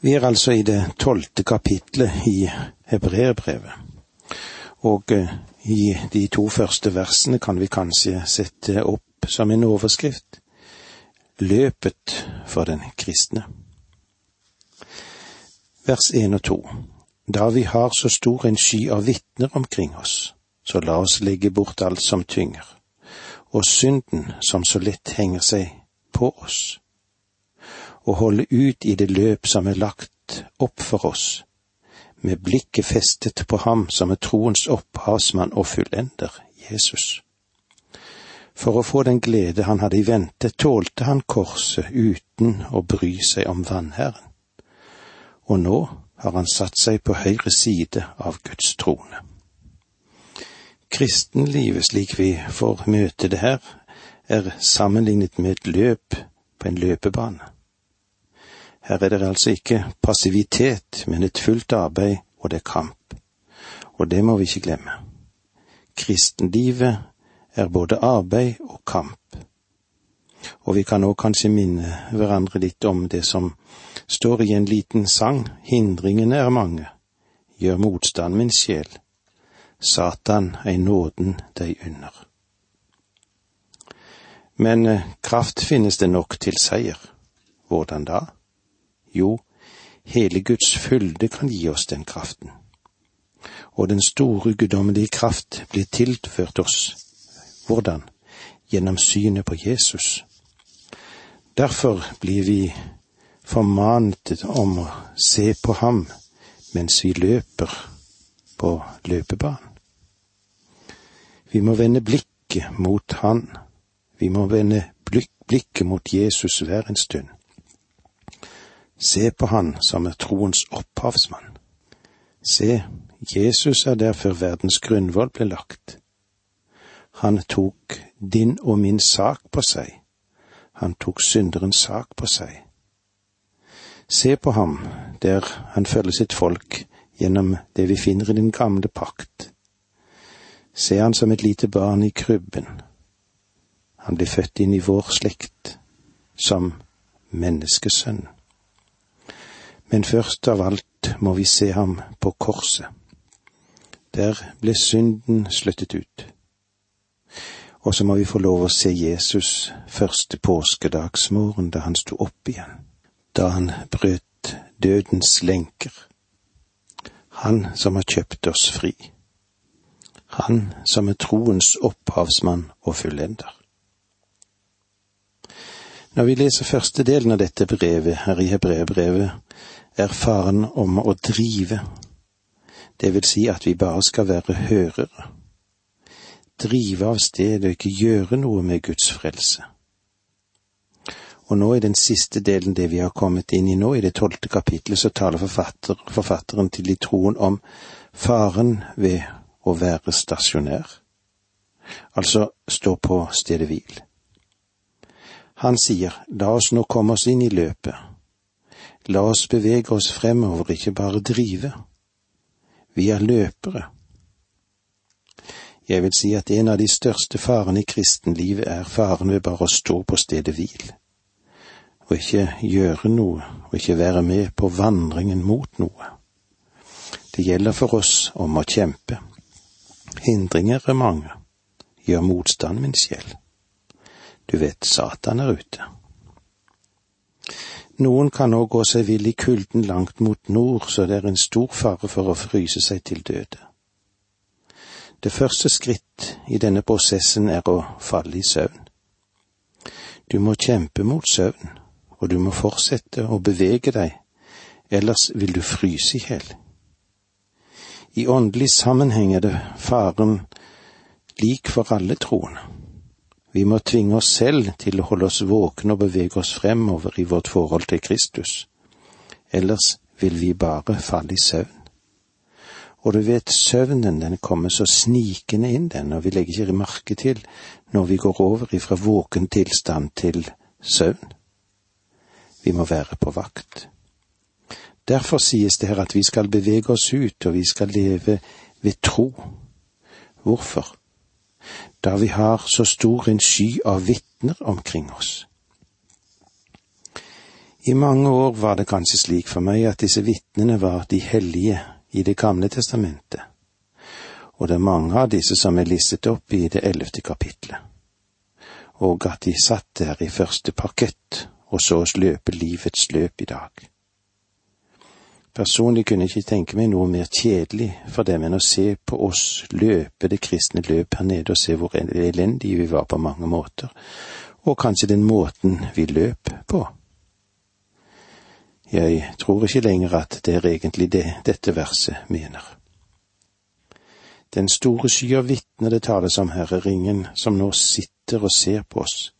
Vi er altså i det tolvte kapitlet i Hebreerbrevet, og eh, i de to første versene kan vi kanskje sette opp som en overskrift Løpet for den kristne. Vers 1 og 2 Da vi har så stor en sky av vitner omkring oss, så la oss legge bort alt som tynger, og synden som så lett henger seg på oss og holde ut i det løp som er lagt opp for oss, med blikket festet på ham som er troens opphavsmann og fullender, Jesus. For å få den glede han hadde i vente, tålte han korset uten å bry seg om vannherren. Og nå har han satt seg på høyre side av Guds trone. Kristenlivet slik vi får møte det her, er sammenlignet med et løp på en løpebane. Her er det altså ikke passivitet, men et fullt arbeid, og det er kamp. Og det må vi ikke glemme. Kristenlivet er både arbeid og kamp. Og vi kan òg kanskje minne hverandre litt om det som står i en liten sang, hindringene er mange, gjør motstand min sjel, Satan ei nåden deg under. Men eh, kraft finnes det nok til seier. Hvordan da? Jo, hele Guds fylde kan gi oss den kraften. Og den store guddommelige kraft blir tilført oss. Hvordan? Gjennom synet på Jesus. Derfor blir vi formanet om å se på ham mens vi løper på løpebanen. Vi må vende blikket mot Han. Vi må vende blikket mot Jesus hver en stund. Se på han som er troens opphavsmann. Se, Jesus er der før verdens grunnvoll ble lagt. Han tok din og min sak på seg. Han tok synderens sak på seg. Se på ham der han følger sitt folk gjennom det vi finner i den gamle pakt. Se han som et lite barn i krybben. Han blir født inn i vår slekt som menneskesønn. Men først av alt må vi se ham på korset. Der ble synden sluttet ut. Og så må vi få lov å se Jesus første påskedagsmorgen da han sto opp igjen, da han brøt dødens lenker. Han som har kjøpt oss fri. Han som er troens opphavsmann og fullender. Når vi leser første delen av dette brevet her i Hebreerbrevet, er faren om å drive, det vil si at vi bare skal være hørere. Drive av sted og ikke gjøre noe med Guds frelse. Og nå i den siste delen, det vi har kommet inn i nå, i det tolvte kapitlet, så taler forfatter, forfatteren til i troen om faren ved å være stasjonær, altså stå på stedet hvil. Han sier, la oss nå komme oss inn i løpet, La oss bevege oss fremover, ikke bare drive. Vi er løpere. Jeg vil si at en av de største farene i kristenlivet er faren ved bare å stå på stedet hvil, og ikke gjøre noe, og ikke være med på vandringen mot noe. Det gjelder for oss om å kjempe. Hindringer er mange. Gjør motstand, min sjel. Du vet, Satan er ute. Noen kan nå gå seg vill i kulden langt mot nord, så det er en stor fare for å fryse seg til døde. Det første skritt i denne prosessen er å falle i søvn. Du må kjempe mot søvn, og du må fortsette å bevege deg, ellers vil du fryse i hjel. I åndelig sammenheng er det faren lik for alle troende. Vi må tvinge oss selv til å holde oss våkne og bevege oss fremover i vårt forhold til Kristus. Ellers vil vi bare falle i søvn. Og du vet, søvnen den kommer så snikende inn, den, og vi legger ikke merke til når vi går over ifra våken tilstand til søvn. Vi må være på vakt. Derfor sies det her at vi skal bevege oss ut, og vi skal leve ved tro. Hvorfor? Da vi har så stor en sky av vitner omkring oss. I mange år var det kanskje slik for meg at disse vitnene var de hellige i Det gamle testamentet, og det er mange av disse som er listet opp i det ellevte kapitlet, og at de satt der i første parkett og så oss løpe livets løp i dag. Personlig kunne jeg ikke tenke meg noe mer kjedelig for dem enn å se på oss løpe det kristne løp her nede og se hvor elendige vi var på mange måter, og kanskje den måten vi løp på. Jeg tror ikke lenger at det er egentlig det dette verset mener. Den store sky av vitner det tales om her, er ingen som nå sitter og ser på oss,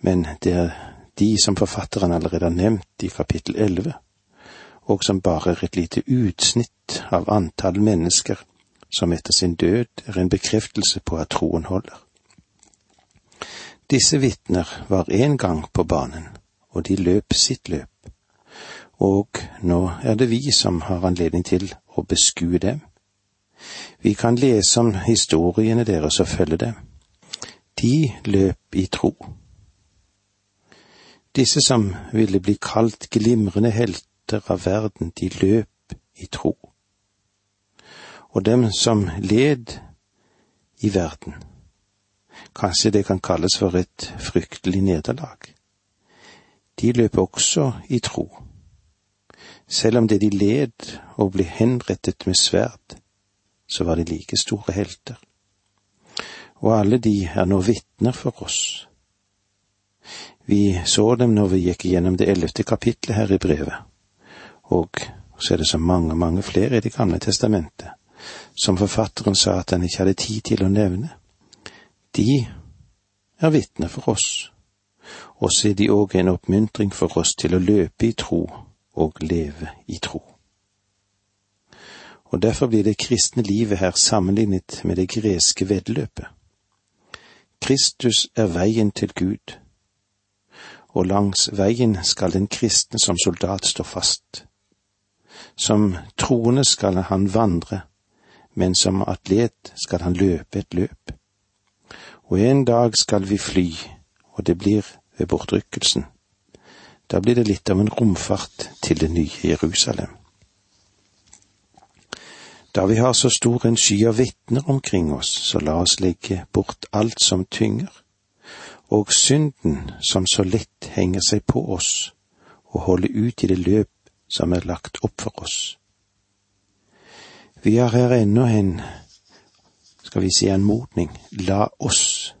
men det er de som forfatteren allerede har nevnt i kapittel elleve, og som bare er et lite utsnitt av antall mennesker som etter sin død er en bekreftelse på at troen holder. Disse vitner var en gang på banen, og de løp sitt løp og nå er det vi som har anledning til å beskue dem. Vi kan lese om historiene deres og følge dem. De løp i tro. Disse som ville bli kalt glimrende helter av verden, de løp i tro. Og dem som led i verden, kanskje det kan kalles for et fryktelig nederlag, de løp også i tro selv om det de led og ble henrettet med sverd, så var de like store helter. Og alle de er nå vitner for oss. Vi så dem når vi gikk gjennom det ellevte kapitlet her i brevet, og så er det så mange, mange flere i Det gamle testamentet, som forfatteren sa at han ikke hadde tid til å nevne. De er vitner for oss, og så er de òg en oppmuntring for oss til å løpe i tro og leve i tro. Og derfor blir det kristne livet her sammenlignet med det greske veddeløpet. Kristus er veien til Gud, og langs veien skal den kristne som soldat stå fast. Som troende skal han vandre, men som atlet skal han løpe et løp. Og en dag skal vi fly, og det blir ved bortrykkelsen da blir det litt av en romfart til det nye Jerusalem. Da vi har så stor en sky av vitner omkring oss, så la oss legge bort alt som tynger, og synden som så lett henger seg på oss, og holde ut i det løp som er lagt opp for oss. Vi har her ennå en, skal vi si, anmodning, la oss.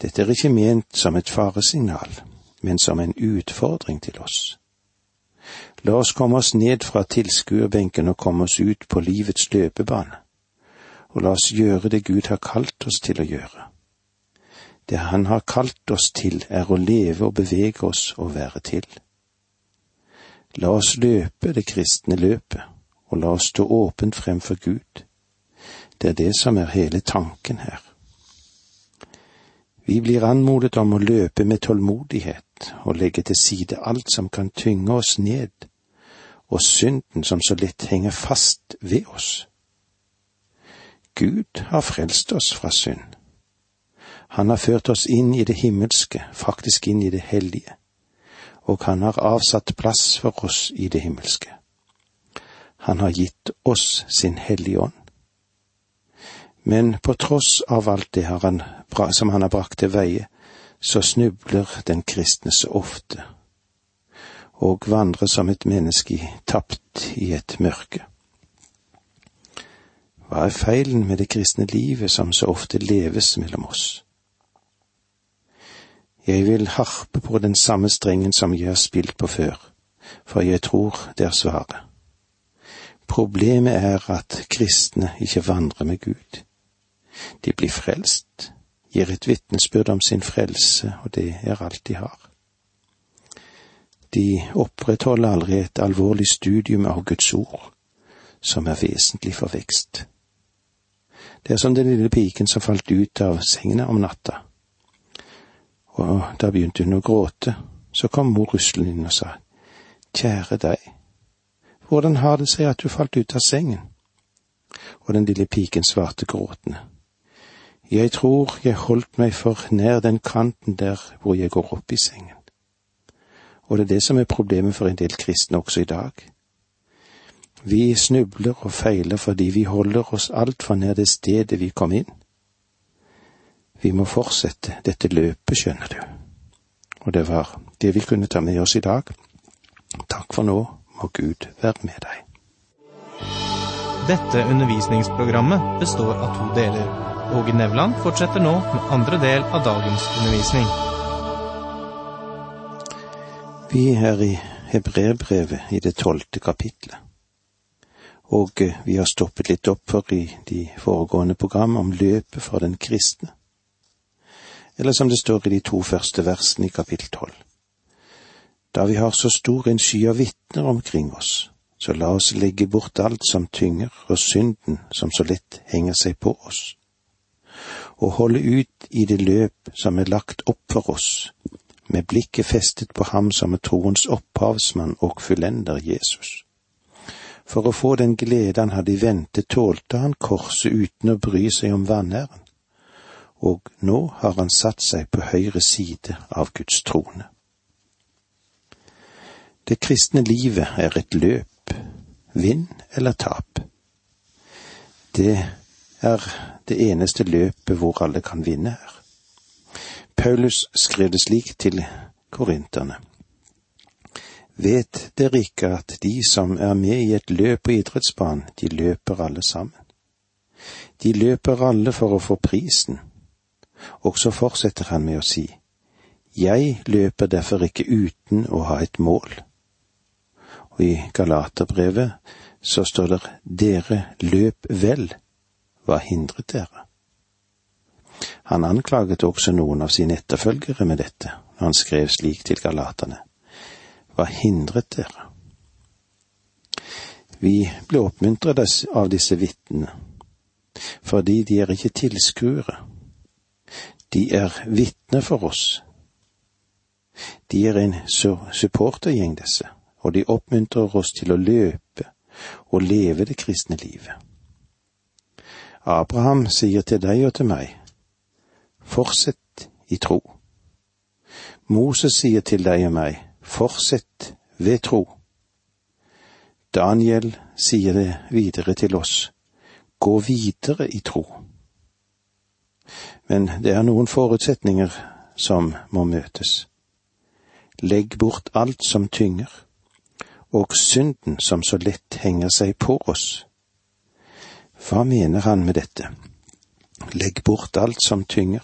Dette er ikke ment som et faresignal men som en utfordring til oss. La oss komme oss ned fra tilskuerbenken og komme oss ut på livets løpebane, og la oss gjøre det Gud har kalt oss til å gjøre. Det Han har kalt oss til, er å leve og bevege oss og være til. La oss løpe det kristne løpet, og la oss stå åpent fremfor Gud. Det er det som er hele tanken her. Vi blir anmodet om å løpe med tålmodighet og legge til side alt som kan tynge oss ned, og synden som så lett henger fast ved oss. Gud har frelst oss fra synd. Han har ført oss inn i det himmelske, faktisk inn i det hellige, og han har avsatt plass for oss i det himmelske. Han har gitt oss sin Hellige Ånd. Men på tross av alt det han, som han har brakt til veie, så snubler den kristne så ofte, og vandrer som et menneske tapt i et mørke. Hva er feilen med det kristne livet som så ofte leves mellom oss? Jeg vil harpe på den samme strengen som jeg har spilt på før, for jeg tror det er svaret. Problemet er at kristne ikke vandrer med Gud. De blir frelst, gir et vitnesbyrd om sin frelse, og det er alt de har. De opprettholder aldri et alvorlig studium av Guds ord, som er vesentlig for vekst. Det er som den lille piken som falt ut av sengen om natta. Og da begynte hun å gråte, så kom mor ruslende inn og sa, Kjære deg, hvordan har det seg at du falt ut av sengen? Og den lille piken svarte gråtende, jeg tror jeg holdt meg for nær den kanten der hvor jeg går opp i sengen. Og det er det som er problemet for en del kristne også i dag. Vi snubler og feiler fordi vi holder oss altfor nær det stedet vi kom inn. Vi må fortsette dette løpet, skjønner du. Og det var det vi kunne ta med oss i dag. Takk for nå, må Gud være med deg. Dette undervisningsprogrammet består av to deler. Åge Nevland fortsetter nå med andre del av dagens undervisning. Vi er i Hebreerbrevet i det tolvte kapitlet. Og vi har stoppet litt opp for i de foregående program om løpet for den kristne. Eller som det står i de to første versene i kapittel tolv. Da vi har så stor en sky av vitner omkring oss, så la oss legge bort alt som tynger og synden som så lett henger seg på oss, og holde ut i det løp som er lagt opp for oss, med blikket festet på ham som er troens opphavsmann og fullender Jesus. For å få den glede han hadde i vente, tålte han korset uten å bry seg om vanæren, og nå har han satt seg på høyre side av Guds trone. Det kristne livet er et løp, vinn eller tap. Det er det eneste løpet hvor alle kan vinne her. Paulus skrev det slik til korinterne. Vet dere ikke at de som er med i et løp på idrettsbanen, de løper alle sammen? De løper alle for å få prisen. Og så fortsetter han med å si, Jeg løper derfor ikke uten å ha et mål. Og i Galaterbrevet så står det, Dere løp vel, hva hindret dere? Han anklaget også noen av sine etterfølgere med dette, når han skrev slik til galaterne. Hva hindret dere? Vi ble oppmuntret av disse vitnene, fordi de er ikke tilskuere. De er vitner for oss. De er en supportergjeng, disse, og de oppmuntrer oss til å løpe og leve det kristne livet. Abraham sier til deg og til meg, fortsett i tro. Moses sier til deg og meg, fortsett ved tro. Daniel sier det videre til oss, gå videre i tro. Men det er noen forutsetninger som må møtes. Legg bort alt som tynger, og synden som så lett henger seg på oss. Hva mener han med dette? Legg bort alt som tynger.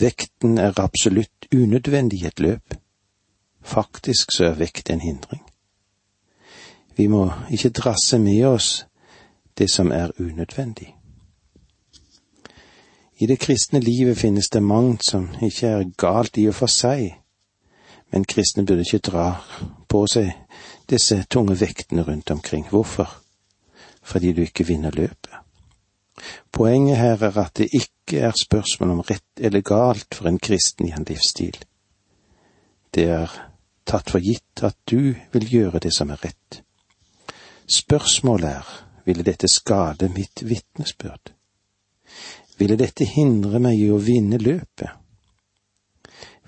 Vekten er absolutt unødvendig i et løp. Faktisk så er vekt en hindring. Vi må ikke drasse med oss det som er unødvendig. I det kristne livet finnes det mangt som ikke er galt i og for seg, men kristne burde ikke dra på seg disse tunge vektene rundt omkring. Hvorfor? Fordi du ikke vinner løpet. Poenget her er at det ikke er spørsmål om rett eller galt for en kristen i en livsstil. Det er tatt for gitt at du vil gjøre det som er rett. Spørsmålet er, ville dette skade mitt vitnesbyrd? Ville dette hindre meg i å vinne løpet?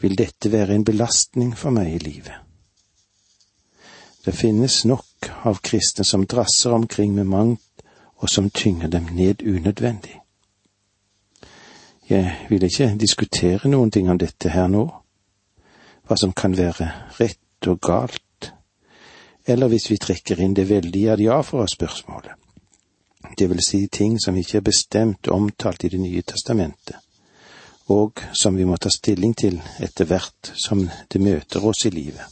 Vil dette være en belastning for meg i livet? Det finnes nok av kristne som drasser omkring med mangt og som tynger dem ned unødvendig. Jeg vil ikke diskutere noen ting om dette her nå, hva som kan være rett og galt, eller hvis vi trekker inn det veldige er ja for oss spørsmålet, det vil si ting som ikke er bestemt omtalt i Det nye testamentet, og som vi må ta stilling til etter hvert som det møter oss i livet.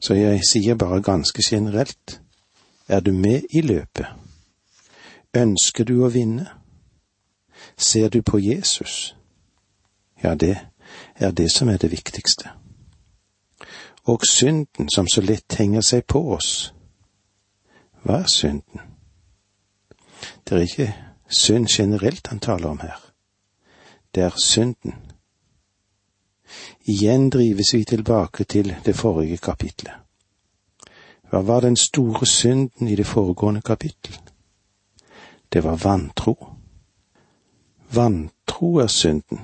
Så jeg sier bare ganske generelt, er du med i løpet? Ønsker du å vinne? Ser du på Jesus? Ja, det er det som er det viktigste. Og synden som så lett henger seg på oss. Hva er synden? Det er ikke synd generelt han taler om her. Det er synden. Igjen drives vi tilbake til det forrige kapitlet. Hva var den store synden i det foregående kapittel? det var vantro. Vantro er synden.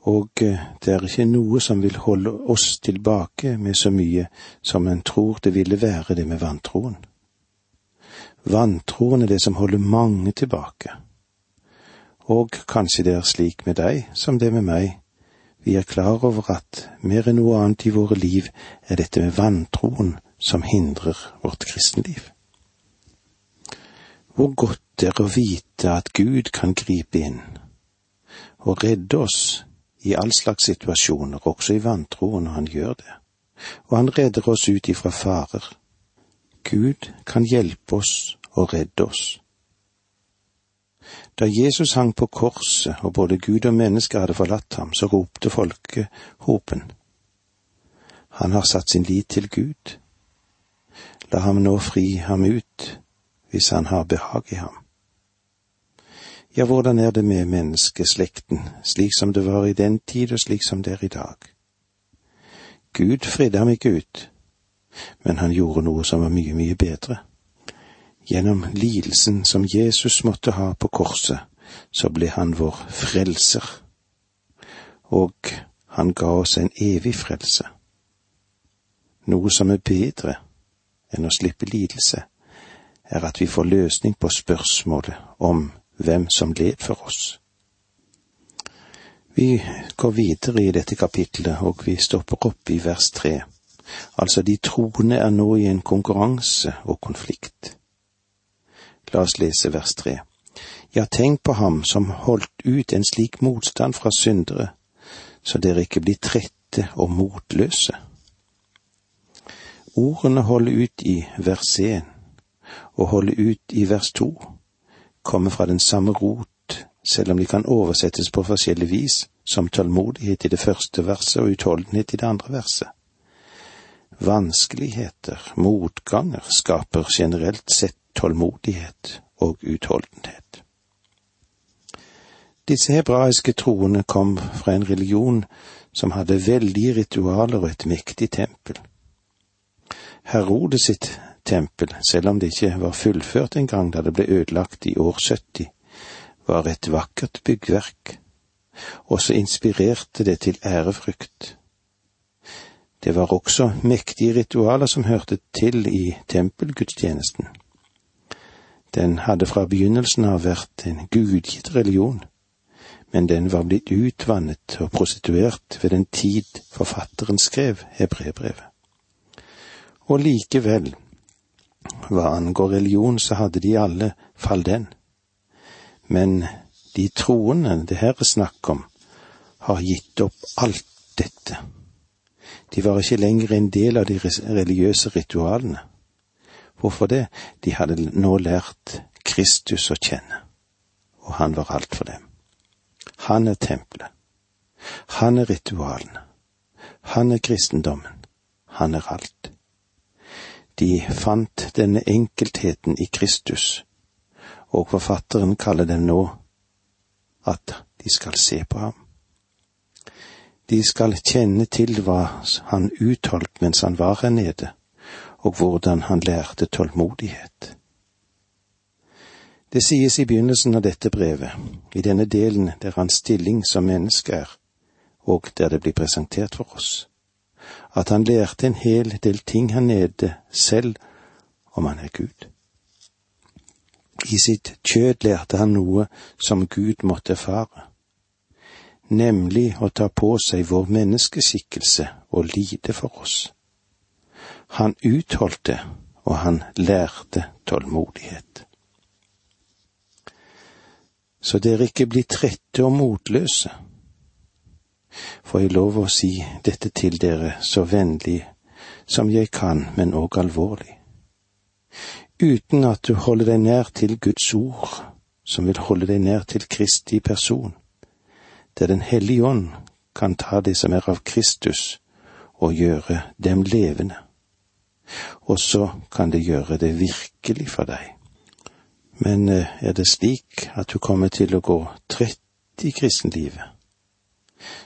og eh, det er ikke noe som vil holde oss tilbake med så mye som en tror det ville være det med vantroen. Vantroen er det som holder mange tilbake. Og kanskje det er slik med deg som det er med meg. Vi er klar over at mer enn noe annet i våre liv er dette med vantroen som hindrer vårt kristenliv. Hvor godt det er å vite at Gud kan gripe inn og redde oss i all slags situasjoner, også i vantroen, når han gjør det. Og han redder oss ut ifra farer. Gud kan hjelpe oss og redde oss. Da Jesus hang på korset og både Gud og mennesker hadde forlatt ham, så ropte folkehopen. Han har satt sin lit til Gud. La ham nå fri ham ut, hvis han har behag i ham. Ja, hvordan er det med menneskeslekten, slik som det var i den tid og slik som det er i dag? Gud fridde ham ikke ut, men han gjorde noe som var mye, mye bedre. Gjennom lidelsen som Jesus måtte ha på korset, så ble han vår frelser, og han ga oss en evig frelse. Noe som er bedre enn å slippe lidelse, er at vi får løsning på spørsmålet om hvem som led for oss. Vi går videre i dette kapitlet, og vi stopper opp i vers tre. Altså, de troende er nå i en konkurranse og konflikt. La oss lese vers tre. Ja, tenk på ham som holdt ut en slik motstand fra syndere, så dere ikke blir trette og motløse. Ordene holder ut i vers én og holder ut i vers to kommer fra den samme rot, selv om de kan oversettes på forskjellig vis, som tålmodighet i det første verset og utholdenhet i det andre verset. Vanskeligheter, motganger, skaper generelt sett tålmodighet og utholdenhet. Disse hebraiske troende kom fra en religion som hadde veldige ritualer og et mektig tempel. Herodes sitt tempel, selv om det ikke var fullført en gang da det ble ødelagt i år 70, var et vakkert byggverk, og så inspirerte det til ærefrykt. Det var også mektige ritualer som hørte til i tempelgudstjenesten. Den hadde fra begynnelsen av vært en gudgitt religion, men den var blitt utvannet og prostituert ved den tid forfatteren skrev hebreerbrevet. Og likevel hva angår religion, så hadde de alle fall den. Men de troende det her er snakk om, har gitt opp alt dette. De var ikke lenger en del av de religiøse ritualene. Hvorfor det? De hadde nå lært Kristus å kjenne, og han var alt for dem. Han er tempelet. Han er ritualene. Han er kristendommen. Han er alt. De fant denne enkeltheten i Kristus, og forfatteren kaller dem nå at de skal se på ham. De skal kjenne til hva han utholdt mens han var her nede, og hvordan han lærte tålmodighet. Det sies i begynnelsen av dette brevet, i denne delen der hans stilling som menneske er, og der det blir presentert for oss at han lærte en hel del ting her nede selv om han er Gud. I sitt kjød lærte han noe som Gud måtte erfare, nemlig å ta på seg vår menneskeskikkelse og lide for oss. Han utholdte, og han lærte tålmodighet. Så dere ikke blir trette og motløse får jeg lov å si dette til dere så vennlig som jeg kan, men òg alvorlig. Uten at du holder deg nær til Guds ord, som vil holde deg nær til Kristi person, der Den hellige ånd kan ta det som er av Kristus, og gjøre dem levende. Og så kan det gjøre det virkelig for deg. Men eh, er det slik at du kommer til å gå trett i kristenlivet?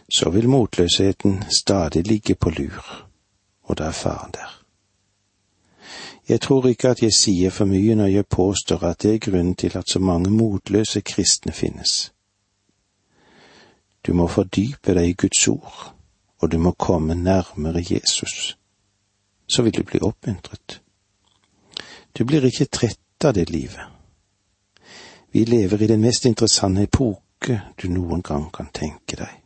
så vil motløsheten stadig ligge på lur, og da er faren der. Jeg tror ikke at jeg sier for mye når jeg påstår at det er grunnen til at så mange motløse kristne finnes. Du må fordype deg i Guds ord, og du må komme nærmere Jesus. Så vil du bli oppmuntret. Du blir ikke trett av det livet. Vi lever i den mest interessante epoke du noen gang kan tenke deg.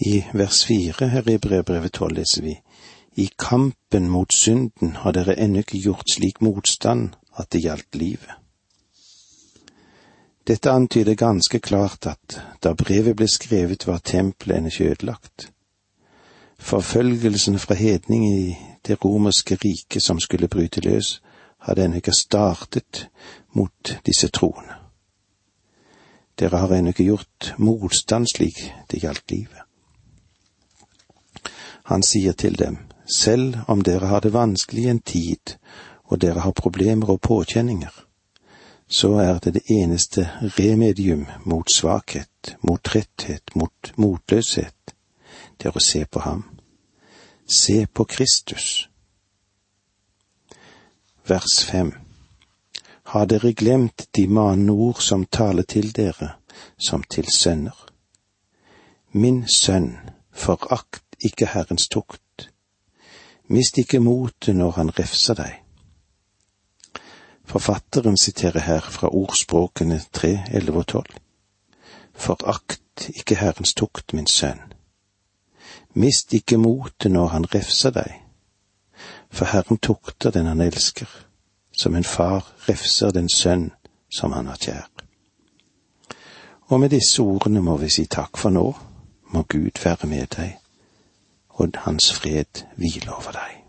I vers fire her i brevbrevet tolv leser vi I kampen mot synden har dere ennå ikke gjort slik motstand at det gjaldt livet. Dette antyder ganske klart at da brevet ble skrevet var tempelet ennå ikke ødelagt. Forfølgelsen fra hedning i det romerske riket som skulle bryte løs, hadde ennå ikke startet mot disse troende. Dere har ennå ikke gjort motstand slik det gjaldt livet. Han sier til dem, selv om dere har det vanskelig en tid og dere har problemer og påkjenninger, så er det det eneste remedium mot svakhet, mot tretthet, mot motløshet, det er å se på ham. Se på Kristus. Vers fem. Har dere glemt de manende ord som taler til dere, som til sønner? Min sønn, forakt ikke Herrens tukt. Mist ikke motet når han refser deg. Forfatteren siterer her fra ordspråkene tre, elleve og tolv. Forakt ikke Herrens tukt, min sønn. Mist ikke motet når han refser deg, for Herren tukter den han elsker, som en far refser den sønn som han har kjær. Og med disse ordene må vi si takk for nå, må Gud være med deg og hans fred hvile over deg.